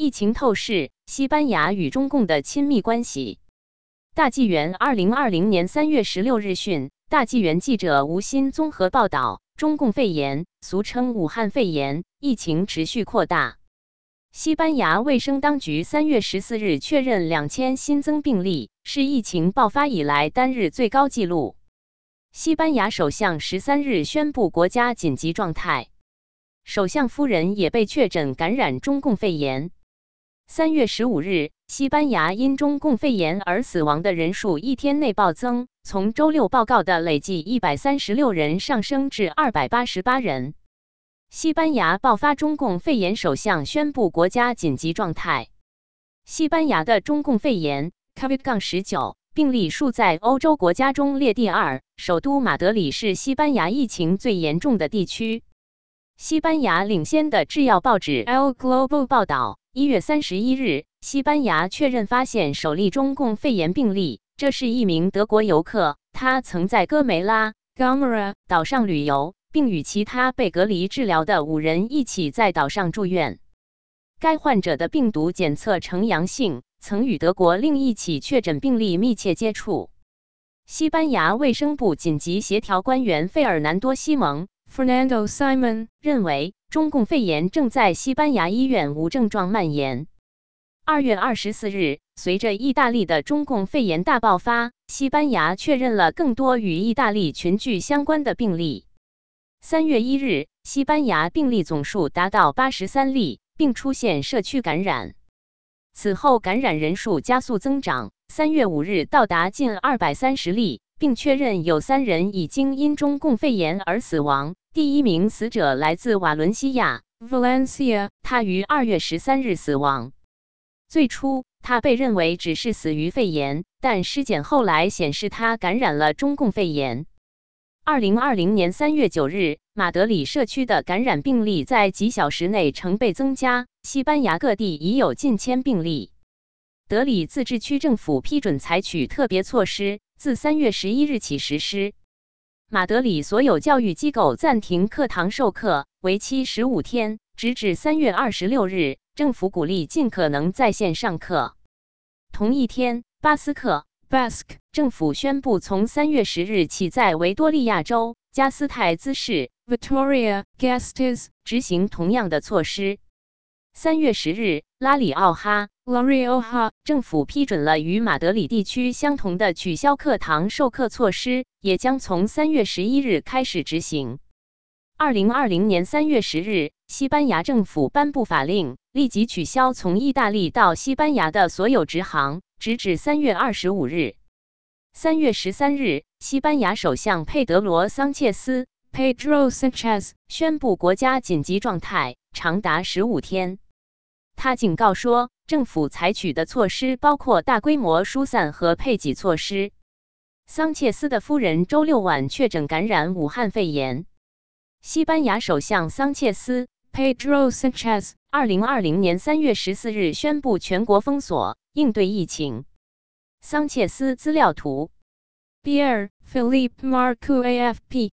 疫情透视：西班牙与中共的亲密关系。大纪元二零二零年三月十六日讯，大纪元记者吴鑫综合报道：中共肺炎，俗称武汉肺炎，疫情持续扩大。西班牙卫生当局三月十四日确认两千新增病例，是疫情爆发以来单日最高纪录。西班牙首相十三日宣布国家紧急状态，首相夫人也被确诊感染中共肺炎。三月十五日，西班牙因中共肺炎而死亡的人数一天内暴增，从周六报告的累计一百三十六人上升至二百八十八人。西班牙爆发中共肺炎，首相宣布国家紧急状态。西班牙的中共肺炎 （COVID-19） 病例数在欧洲国家中列第二，首都马德里是西班牙疫情最严重的地区。西班牙领先的制药报纸《El Global》报道。一月三十一日，西班牙确认发现首例中共肺炎病例，这是一名德国游客，他曾在哥梅拉 （Gomera） 岛上旅游，并与其他被隔离治疗的五人一起在岛上住院。该患者的病毒检测呈阳性，曾与德国另一起确诊病例密切接触。西班牙卫生部紧急协调官员费尔南多·西蒙 （Fernando Simon） 认为。中共肺炎正在西班牙医院无症状蔓延。二月二十四日，随着意大利的中共肺炎大爆发，西班牙确认了更多与意大利群聚相关的病例。三月一日，西班牙病例总数达到八十三例，并出现社区感染。此后，感染人数加速增长，三月五日到达近二百三十例，并确认有三人已经因中共肺炎而死亡。第一名死者来自瓦伦西亚 （Valencia），他于二月十三日死亡。最初，他被认为只是死于肺炎，但尸检后来显示他感染了中共肺炎。二零二零年三月九日，马德里社区的感染病例在几小时内成倍增加，西班牙各地已有近千病例。德里自治区政府批准采取特别措施，自三月十一日起实施。马德里所有教育机构暂停课堂授课，为期十五天，直至三月二十六日。政府鼓励尽可能在线上课。同一天，巴斯克 （Basque） 政府宣布，从三月十日起，在维多利亚州加斯泰兹市 （Victoria-Gasteiz） 执行同样的措施。三月十日，拉里奥哈 （La Rioja） 政府批准了与马德里地区相同的取消课堂授课措施，也将从三月十一日开始执行。二零二零年三月十日，西班牙政府颁布法令，立即取消从意大利到西班牙的所有直航，直至三月二十五日。三月十三日，西班牙首相佩德罗·桑切斯 （Pedro Sanchez） 宣布国家紧急状态，长达十五天。他警告说，政府采取的措施包括大规模疏散和配给措施。桑切斯的夫人周六晚确诊感染武汉肺炎。西班牙首相桑切斯 （Pedro Sanchez） 二零二零年三月十四日宣布全国封锁，应对疫情。桑切斯资料图 b i e r Philip Marco AFP。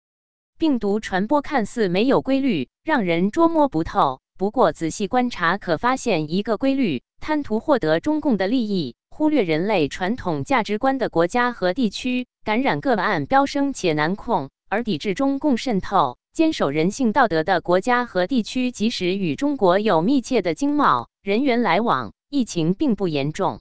病毒传播看似没有规律，让人捉摸不透。不过，仔细观察可发现一个规律：贪图获得中共的利益、忽略人类传统价值观的国家和地区，感染个案飙升且难控；而抵制中共渗透、坚守人性道德的国家和地区，即使与中国有密切的经贸人员来往，疫情并不严重。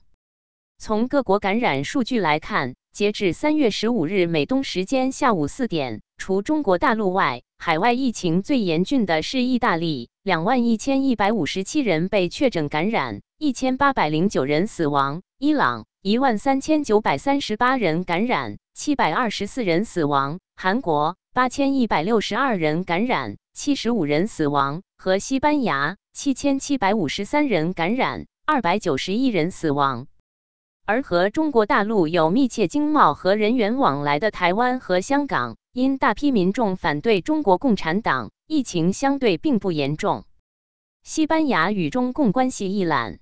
从各国感染数据来看，截至三月十五日美东时间下午四点，除中国大陆外，海外疫情最严峻的是意大利。两万一千一百五十七人被确诊感染，一千八百零九人死亡。伊朗一万三千九百三十八人感染，七百二十四人死亡。韩国八千一百六十二人感染，七十五人死亡。和西班牙七千七百五十三人感染，二百九十一人死亡。而和中国大陆有密切经贸和人员往来的台湾和香港，因大批民众反对中国共产党。疫情相对并不严重。西班牙与中共关系一览：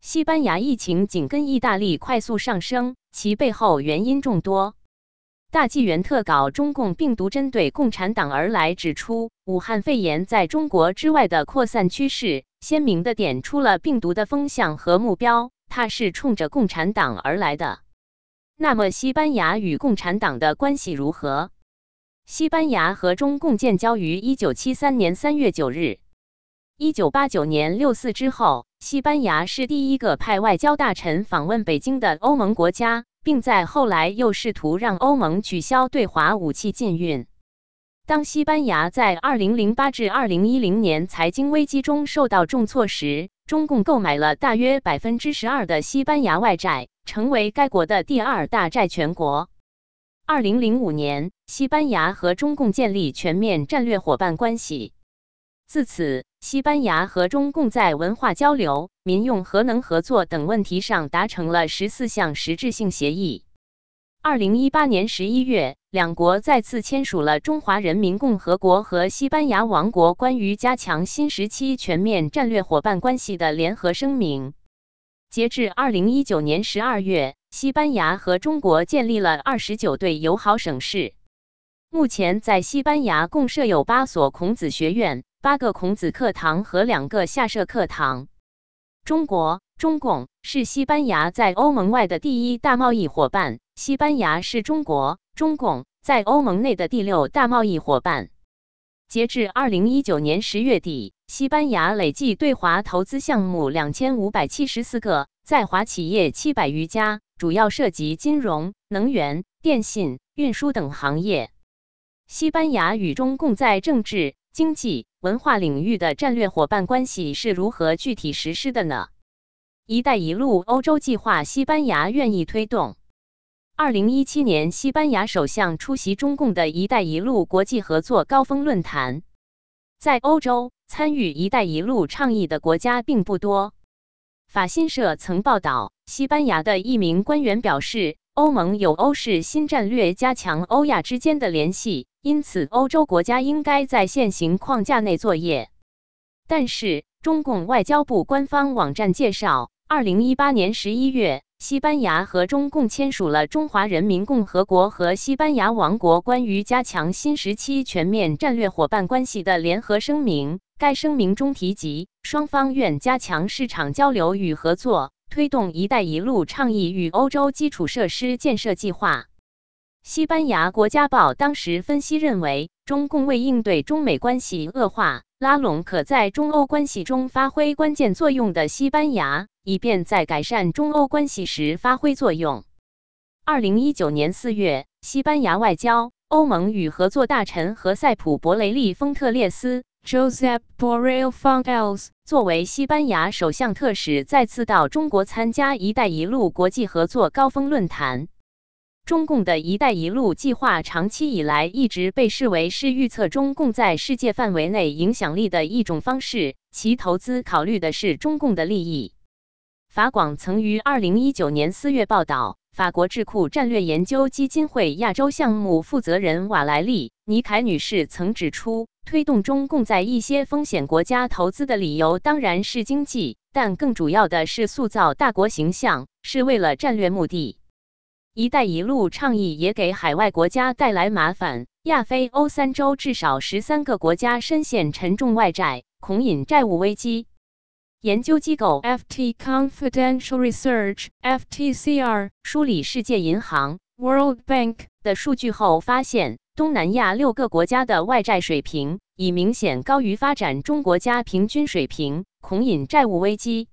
西班牙疫情紧跟意大利快速上升，其背后原因众多。大纪元特稿：中共病毒针对共产党而来，指出武汉肺炎在中国之外的扩散趋势。鲜明的点出了病毒的风向和目标，它是冲着共产党而来的。那么，西班牙与共产党的关系如何？西班牙和中共建交于一九七三年三月九日。一九八九年六四之后，西班牙是第一个派外交大臣访问北京的欧盟国家，并在后来又试图让欧盟取消对华武器禁运。当西班牙在二零零八至二零一零年财经危机中受到重挫时，中共购买了大约百分之十二的西班牙外债，成为该国的第二大债权国。二零零五年，西班牙和中共建立全面战略伙伴关系。自此，西班牙和中共在文化交流、民用核能合作等问题上达成了十四项实质性协议。二零一八年十一月，两国再次签署了《中华人民共和国和西班牙王国关于加强新时期全面战略伙伴关系的联合声明》。截至二零一九年十二月。西班牙和中国建立了二十九对友好省市。目前，在西班牙共设有八所孔子学院、八个孔子课堂和两个下设课堂。中国中共是西班牙在欧盟外的第一大贸易伙伴，西班牙是中国中共在欧盟内的第六大贸易伙伴。截至二零一九年十月底，西班牙累计对华投资项目两千五百七十四个，在华企业七百余家。主要涉及金融、能源、电信、运输等行业。西班牙与中共在政治、经济、文化领域的战略伙伴关系是如何具体实施的呢？“一带一路”欧洲计划，西班牙愿意推动。二零一七年，西班牙首相出席中共的一带一路国际合作高峰论坛。在欧洲，参与“一带一路”倡议的国家并不多。法新社曾报道，西班牙的一名官员表示，欧盟有欧式新战略，加强欧亚之间的联系，因此欧洲国家应该在现行框架内作业。但是，中共外交部官方网站介绍，二零一八年十一月，西班牙和中共签署了《中华人民共和国和西班牙王国关于加强新时期全面战略伙伴关系的联合声明》。该声明中提及，双方愿加强市场交流与合作，推动“一带一路”倡议与欧洲基础设施建设计划。西班牙国家报当时分析认为，中共为应对中美关系恶化，拉拢可在中欧关系中发挥关键作用的西班牙，以便在改善中欧关系时发挥作用。二零一九年四月，西班牙外交、欧盟与合作大臣何塞普·博雷利·丰特列斯。Josep Borrell Fontelles 作为西班牙首相特使，再次到中国参加“一带一路”国际合作高峰论坛。中共的一带一路计划长期以来一直被视为是预测中共在世界范围内影响力的一种方式，其投资考虑的是中共的利益。法广曾于二零一九年四月报道。法国智库战略研究基金会亚洲项目负责人瓦莱丽·尼凯女士曾指出，推动中共在一些风险国家投资的理由当然是经济，但更主要的是塑造大国形象，是为了战略目的。“一带一路”倡议也给海外国家带来麻烦，亚非欧三洲至少十三个国家深陷沉重外债，恐引债务危机。研究机构 FT Confidential Research (FTCR) 梳理世界银行 World Bank 的数据后发现，东南亚六个国家的外债水平已明显高于发展中国家平均水平，恐引债务危机。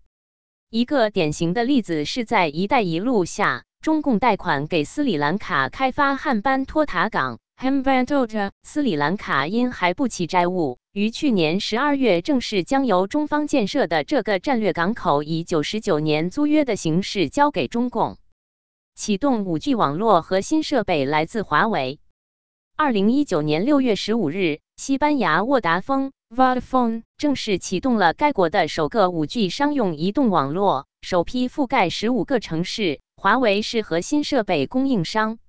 一个典型的例子是在“一带一路”下，中共贷款给斯里兰卡开发汉班托塔港。Hembanoto 斯里兰卡因还不起债务，于去年十二月正式将由中方建设的这个战略港口以九十九年租约的形式交给中共。启动五 G 网络核心设备来自华为。二零一九年六月十五日，西班牙沃达丰 （Vodafone） 正式启动了该国的首个五 G 商用移动网络，首批覆盖十五个城市。华为是核心设备供应商。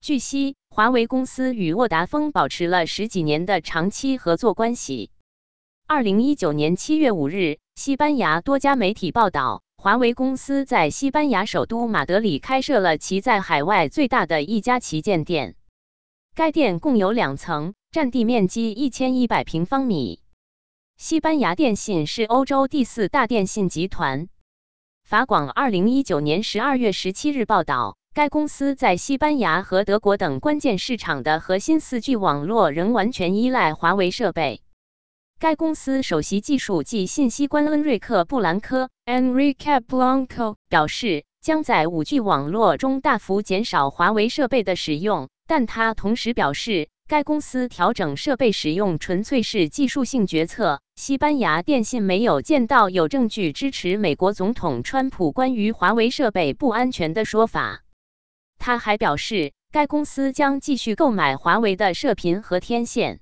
据悉，华为公司与沃达丰保持了十几年的长期合作关系。二零一九年七月五日，西班牙多家媒体报道，华为公司在西班牙首都马德里开设了其在海外最大的一家旗舰店。该店共有两层，占地面积一千一百平方米。西班牙电信是欧洲第四大电信集团。法广二零一九年十二月十七日报道，该公司在西班牙和德国等关键市场的核心四 G 网络仍完全依赖华为设备。该公司首席技术及信息官恩瑞克·布兰科 （Enrique Blanco） 表示，将在五 G 网络中大幅减少华为设备的使用，但他同时表示。该公司调整设备使用纯粹是技术性决策。西班牙电信没有见到有证据支持美国总统川普关于华为设备不安全的说法。他还表示，该公司将继续购买华为的射频和天线。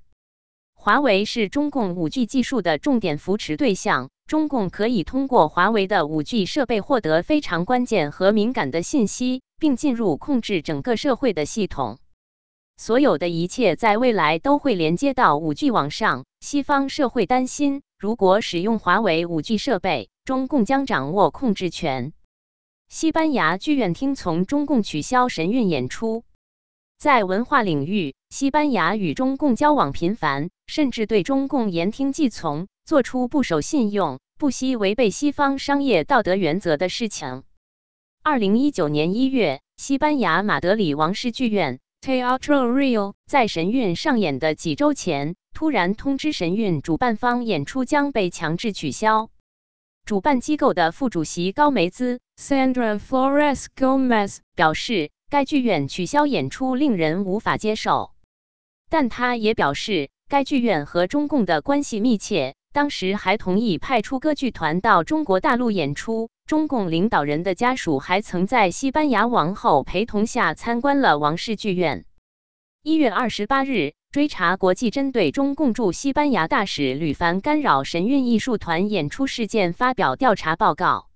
华为是中共 5G 技术的重点扶持对象，中共可以通过华为的 5G 设备获得非常关键和敏感的信息，并进入控制整个社会的系统。所有的一切在未来都会连接到五 G 网上。西方社会担心，如果使用华为五 G 设备，中共将掌握控制权。西班牙剧院听从中共取消神韵演出。在文化领域，西班牙与中共交往频繁，甚至对中共言听计从，做出不守信用、不惜违背西方商业道德原则的事情。二零一九年一月，西班牙马德里王室剧院。Teatro Real 在神韵上演的几周前，突然通知神韵主办方演出将被强制取消。主办机构的副主席高梅兹 （Sandra Flores Gomez） 表示，该剧院取消演出令人无法接受。但他也表示，该剧院和中共的关系密切，当时还同意派出歌剧团到中国大陆演出。中共领导人的家属还曾在西班牙王后陪同下参观了王室剧院。一月二十八日，追查国际针对中共驻西班牙大使吕凡干扰神韵艺术团演出事件发表调查报告。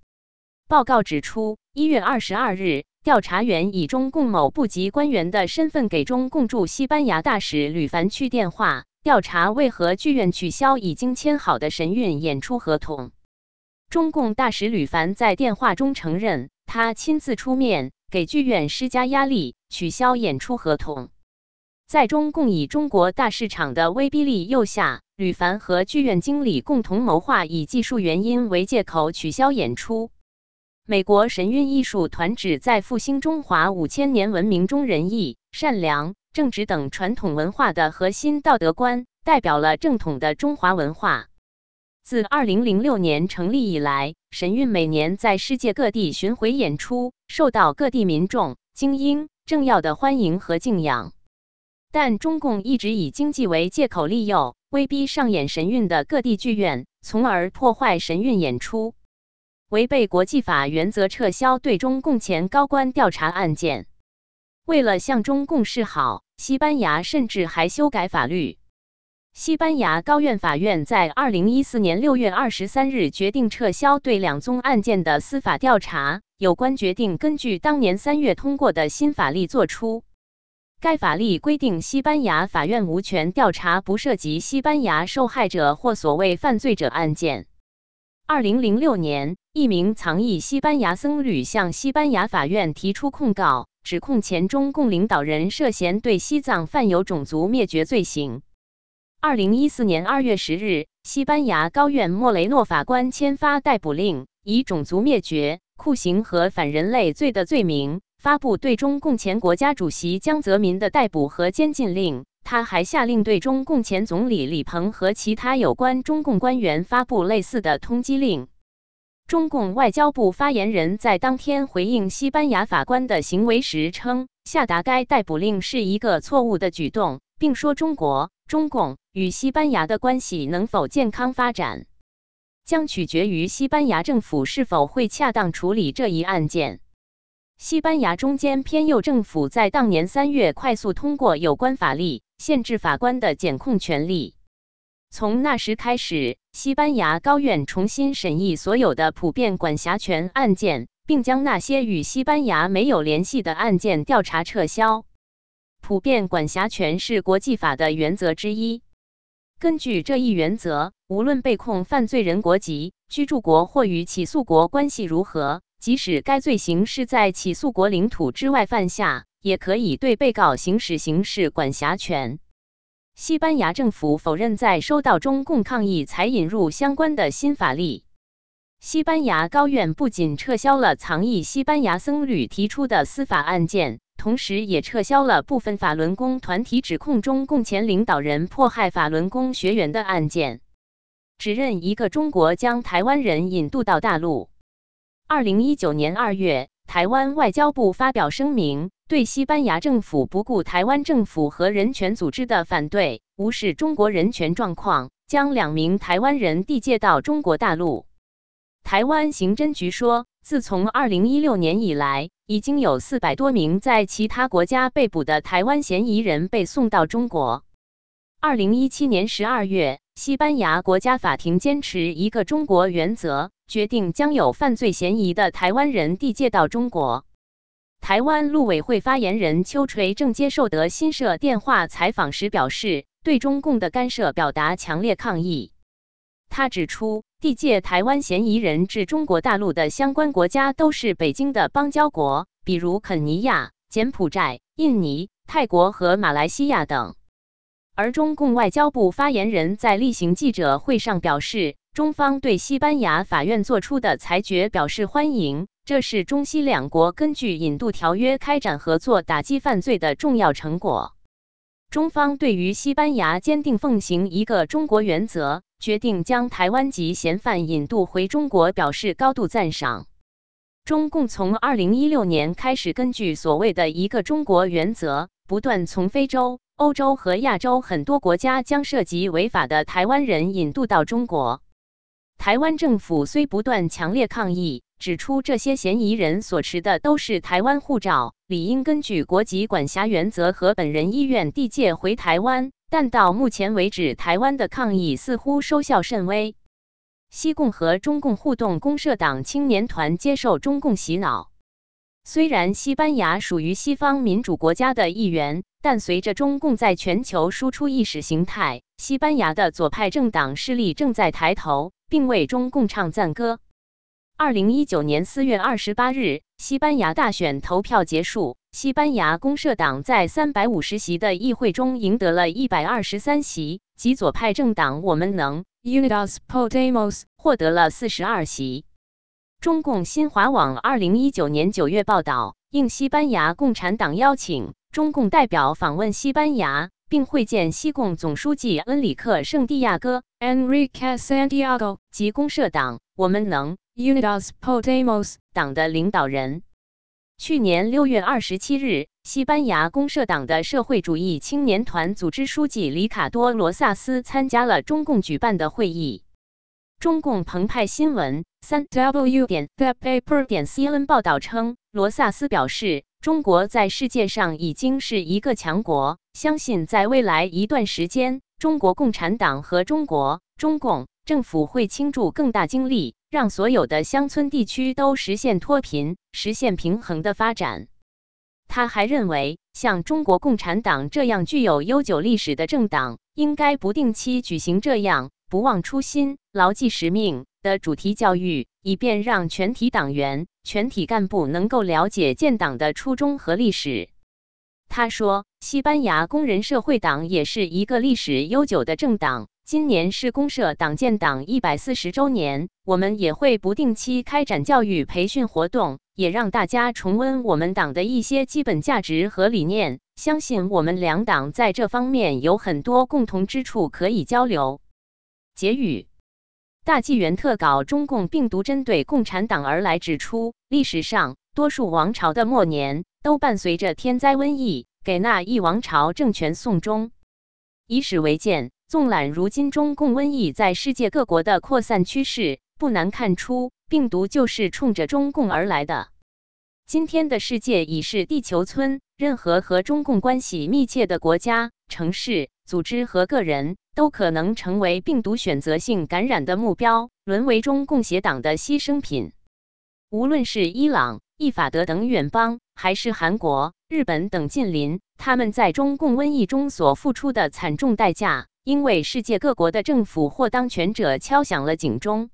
报告指出，一月二十二日，调查员以中共某部级官员的身份给中共驻西班牙大使吕凡去电话，调查为何剧院取消已经签好的神韵演出合同。中共大使吕凡在电话中承认，他亲自出面给剧院施加压力，取消演出合同。在中共以中国大市场的威逼利诱下，吕凡和剧院经理共同谋划，以技术原因为借口取消演出。美国神韵艺术团旨在复兴中华五千年文明中仁义、善良、正直等传统文化的核心道德观，代表了正统的中华文化。自2006年成立以来，神韵每年在世界各地巡回演出，受到各地民众、精英、政要的欢迎和敬仰。但中共一直以经济为借口，利诱、威逼上演神韵的各地剧院，从而破坏神韵演出，违背国际法原则，撤销对中共前高官调查案件。为了向中共示好，西班牙甚至还修改法律。西班牙高院法院在二零一四年六月二十三日决定撤销对两宗案件的司法调查。有关决定根据当年三月通过的新法律作出。该法律规定，西班牙法院无权调查不涉及西班牙受害者或所谓犯罪者案件。二零零六年，一名藏匿西班牙僧侣向西班牙法院提出控告，指控前中共领导人涉嫌对西藏犯有种族灭绝罪行。二零一四年二月十日，西班牙高院莫雷诺法官签发逮捕令，以种族灭绝、酷刑和反人类罪的罪名，发布对中共前国家主席江泽民的逮捕和监禁令。他还下令对中共前总理李鹏和其他有关中共官员发布类似的通缉令。中共外交部发言人在当天回应西班牙法官的行为时称，下达该逮捕令是一个错误的举动，并说中国。中共与西班牙的关系能否健康发展，将取决于西班牙政府是否会恰当处理这一案件。西班牙中间偏右政府在当年三月快速通过有关法律，限制法官的检控权利。从那时开始，西班牙高院重新审议所有的普遍管辖权案件，并将那些与西班牙没有联系的案件调查撤销。普遍管辖权是国际法的原则之一。根据这一原则，无论被控犯罪人国籍、居住国或与起诉国关系如何，即使该罪行是在起诉国领土之外犯下，也可以对被告行使刑事管辖权。西班牙政府否认在收到中共抗议才引入相关的新法例。西班牙高院不仅撤销了藏匿西班牙僧侣提出的司法案件，同时也撤销了部分法轮功团体指控中共前领导人迫害法轮功学员的案件，指认一个中国将台湾人引渡到大陆。二零一九年二月，台湾外交部发表声明，对西班牙政府不顾台湾政府和人权组织的反对，无视中国人权状况，将两名台湾人递解到中国大陆。台湾刑侦局说，自从二零一六年以来，已经有四百多名在其他国家被捕的台湾嫌疑人被送到中国。二零一七年十二月，西班牙国家法庭坚持一个中国原则，决定将有犯罪嫌疑的台湾人递解到中国。台湾陆委会发言人邱垂正接受德新社电话采访时表示，对中共的干涉表达强烈抗议。他指出。地界台湾嫌疑人至中国大陆的相关国家都是北京的邦交国，比如肯尼亚、柬埔寨、印尼、泰国和马来西亚等。而中共外交部发言人在例行记者会上表示，中方对西班牙法院作出的裁决表示欢迎，这是中西两国根据引渡条约开展合作打击犯罪的重要成果。中方对于西班牙坚定奉行一个中国原则。决定将台湾籍嫌犯引渡回中国，表示高度赞赏。中共从二零一六年开始，根据所谓的一个中国原则，不断从非洲、欧洲和亚洲很多国家将涉及违法的台湾人引渡到中国。台湾政府虽不断强烈抗议，指出这些嫌疑人所持的都是台湾护照，理应根据国籍管辖原则和本人意愿递解回台湾。但到目前为止，台湾的抗议似乎收效甚微。西共和中共互动公社党青年团接受中共洗脑。虽然西班牙属于西方民主国家的一员，但随着中共在全球输出意识形态，西班牙的左派政党势力正在抬头，并为中共唱赞歌。二零一九年四月二十八日，西班牙大选投票结束。西班牙公社党在三百五十席的议会中赢得了一百二十三席，及左派政党我们能 Unidas Podemos 获得了四十二席。中共新华网二零一九年九月报道，应西班牙共产党邀请，中共代表访问西班牙，并会见西共总书记恩里克·圣地亚哥 Enrique Santiago 及公社党我们能。Unidas Podemos 党的领导人。去年六月二十七日，西班牙公社党的社会主义青年团组织书记里卡多·罗萨斯参加了中共举办的会议。中共澎湃新闻三 w 点 the paper 点 cn 报道称，罗萨斯表示，中国在世界上已经是一个强国，相信在未来一段时间，中国共产党和中国中共政府会倾注更大精力。让所有的乡村地区都实现脱贫、实现平衡的发展。他还认为，像中国共产党这样具有悠久历史的政党，应该不定期举行这样“不忘初心、牢记使命”的主题教育，以便让全体党员、全体干部能够了解建党的初衷和历史。他说，西班牙工人社会党也是一个历史悠久的政党。今年是公社党建党一百四十周年，我们也会不定期开展教育培训活动，也让大家重温我们党的一些基本价值和理念。相信我们两党在这方面有很多共同之处可以交流。结语：大纪元特稿：中共病毒针对共产党而来，指出历史上多数王朝的末年都伴随着天灾瘟疫，给那一王朝政权送终。以史为鉴。纵览如今中共瘟疫在世界各国的扩散趋势，不难看出，病毒就是冲着中共而来的。今天的世界已是地球村，任何和中共关系密切的国家、城市、组织和个人，都可能成为病毒选择性感染的目标，沦为中共邪党的牺牲品。无论是伊朗、伊法德等远邦，还是韩国、日本等近邻，他们在中共瘟疫中所付出的惨重代价。因为世界各国的政府或当权者敲响了警钟，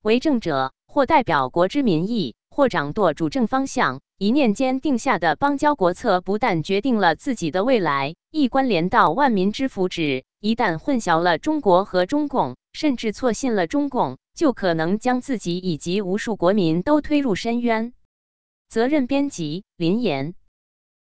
为政者或代表国之民意，或掌舵主政方向，一念间定下的邦交国策，不但决定了自己的未来，亦关联到万民之福祉。一旦混淆了中国和中共，甚至错信了中共，就可能将自己以及无数国民都推入深渊。责任编辑：林岩。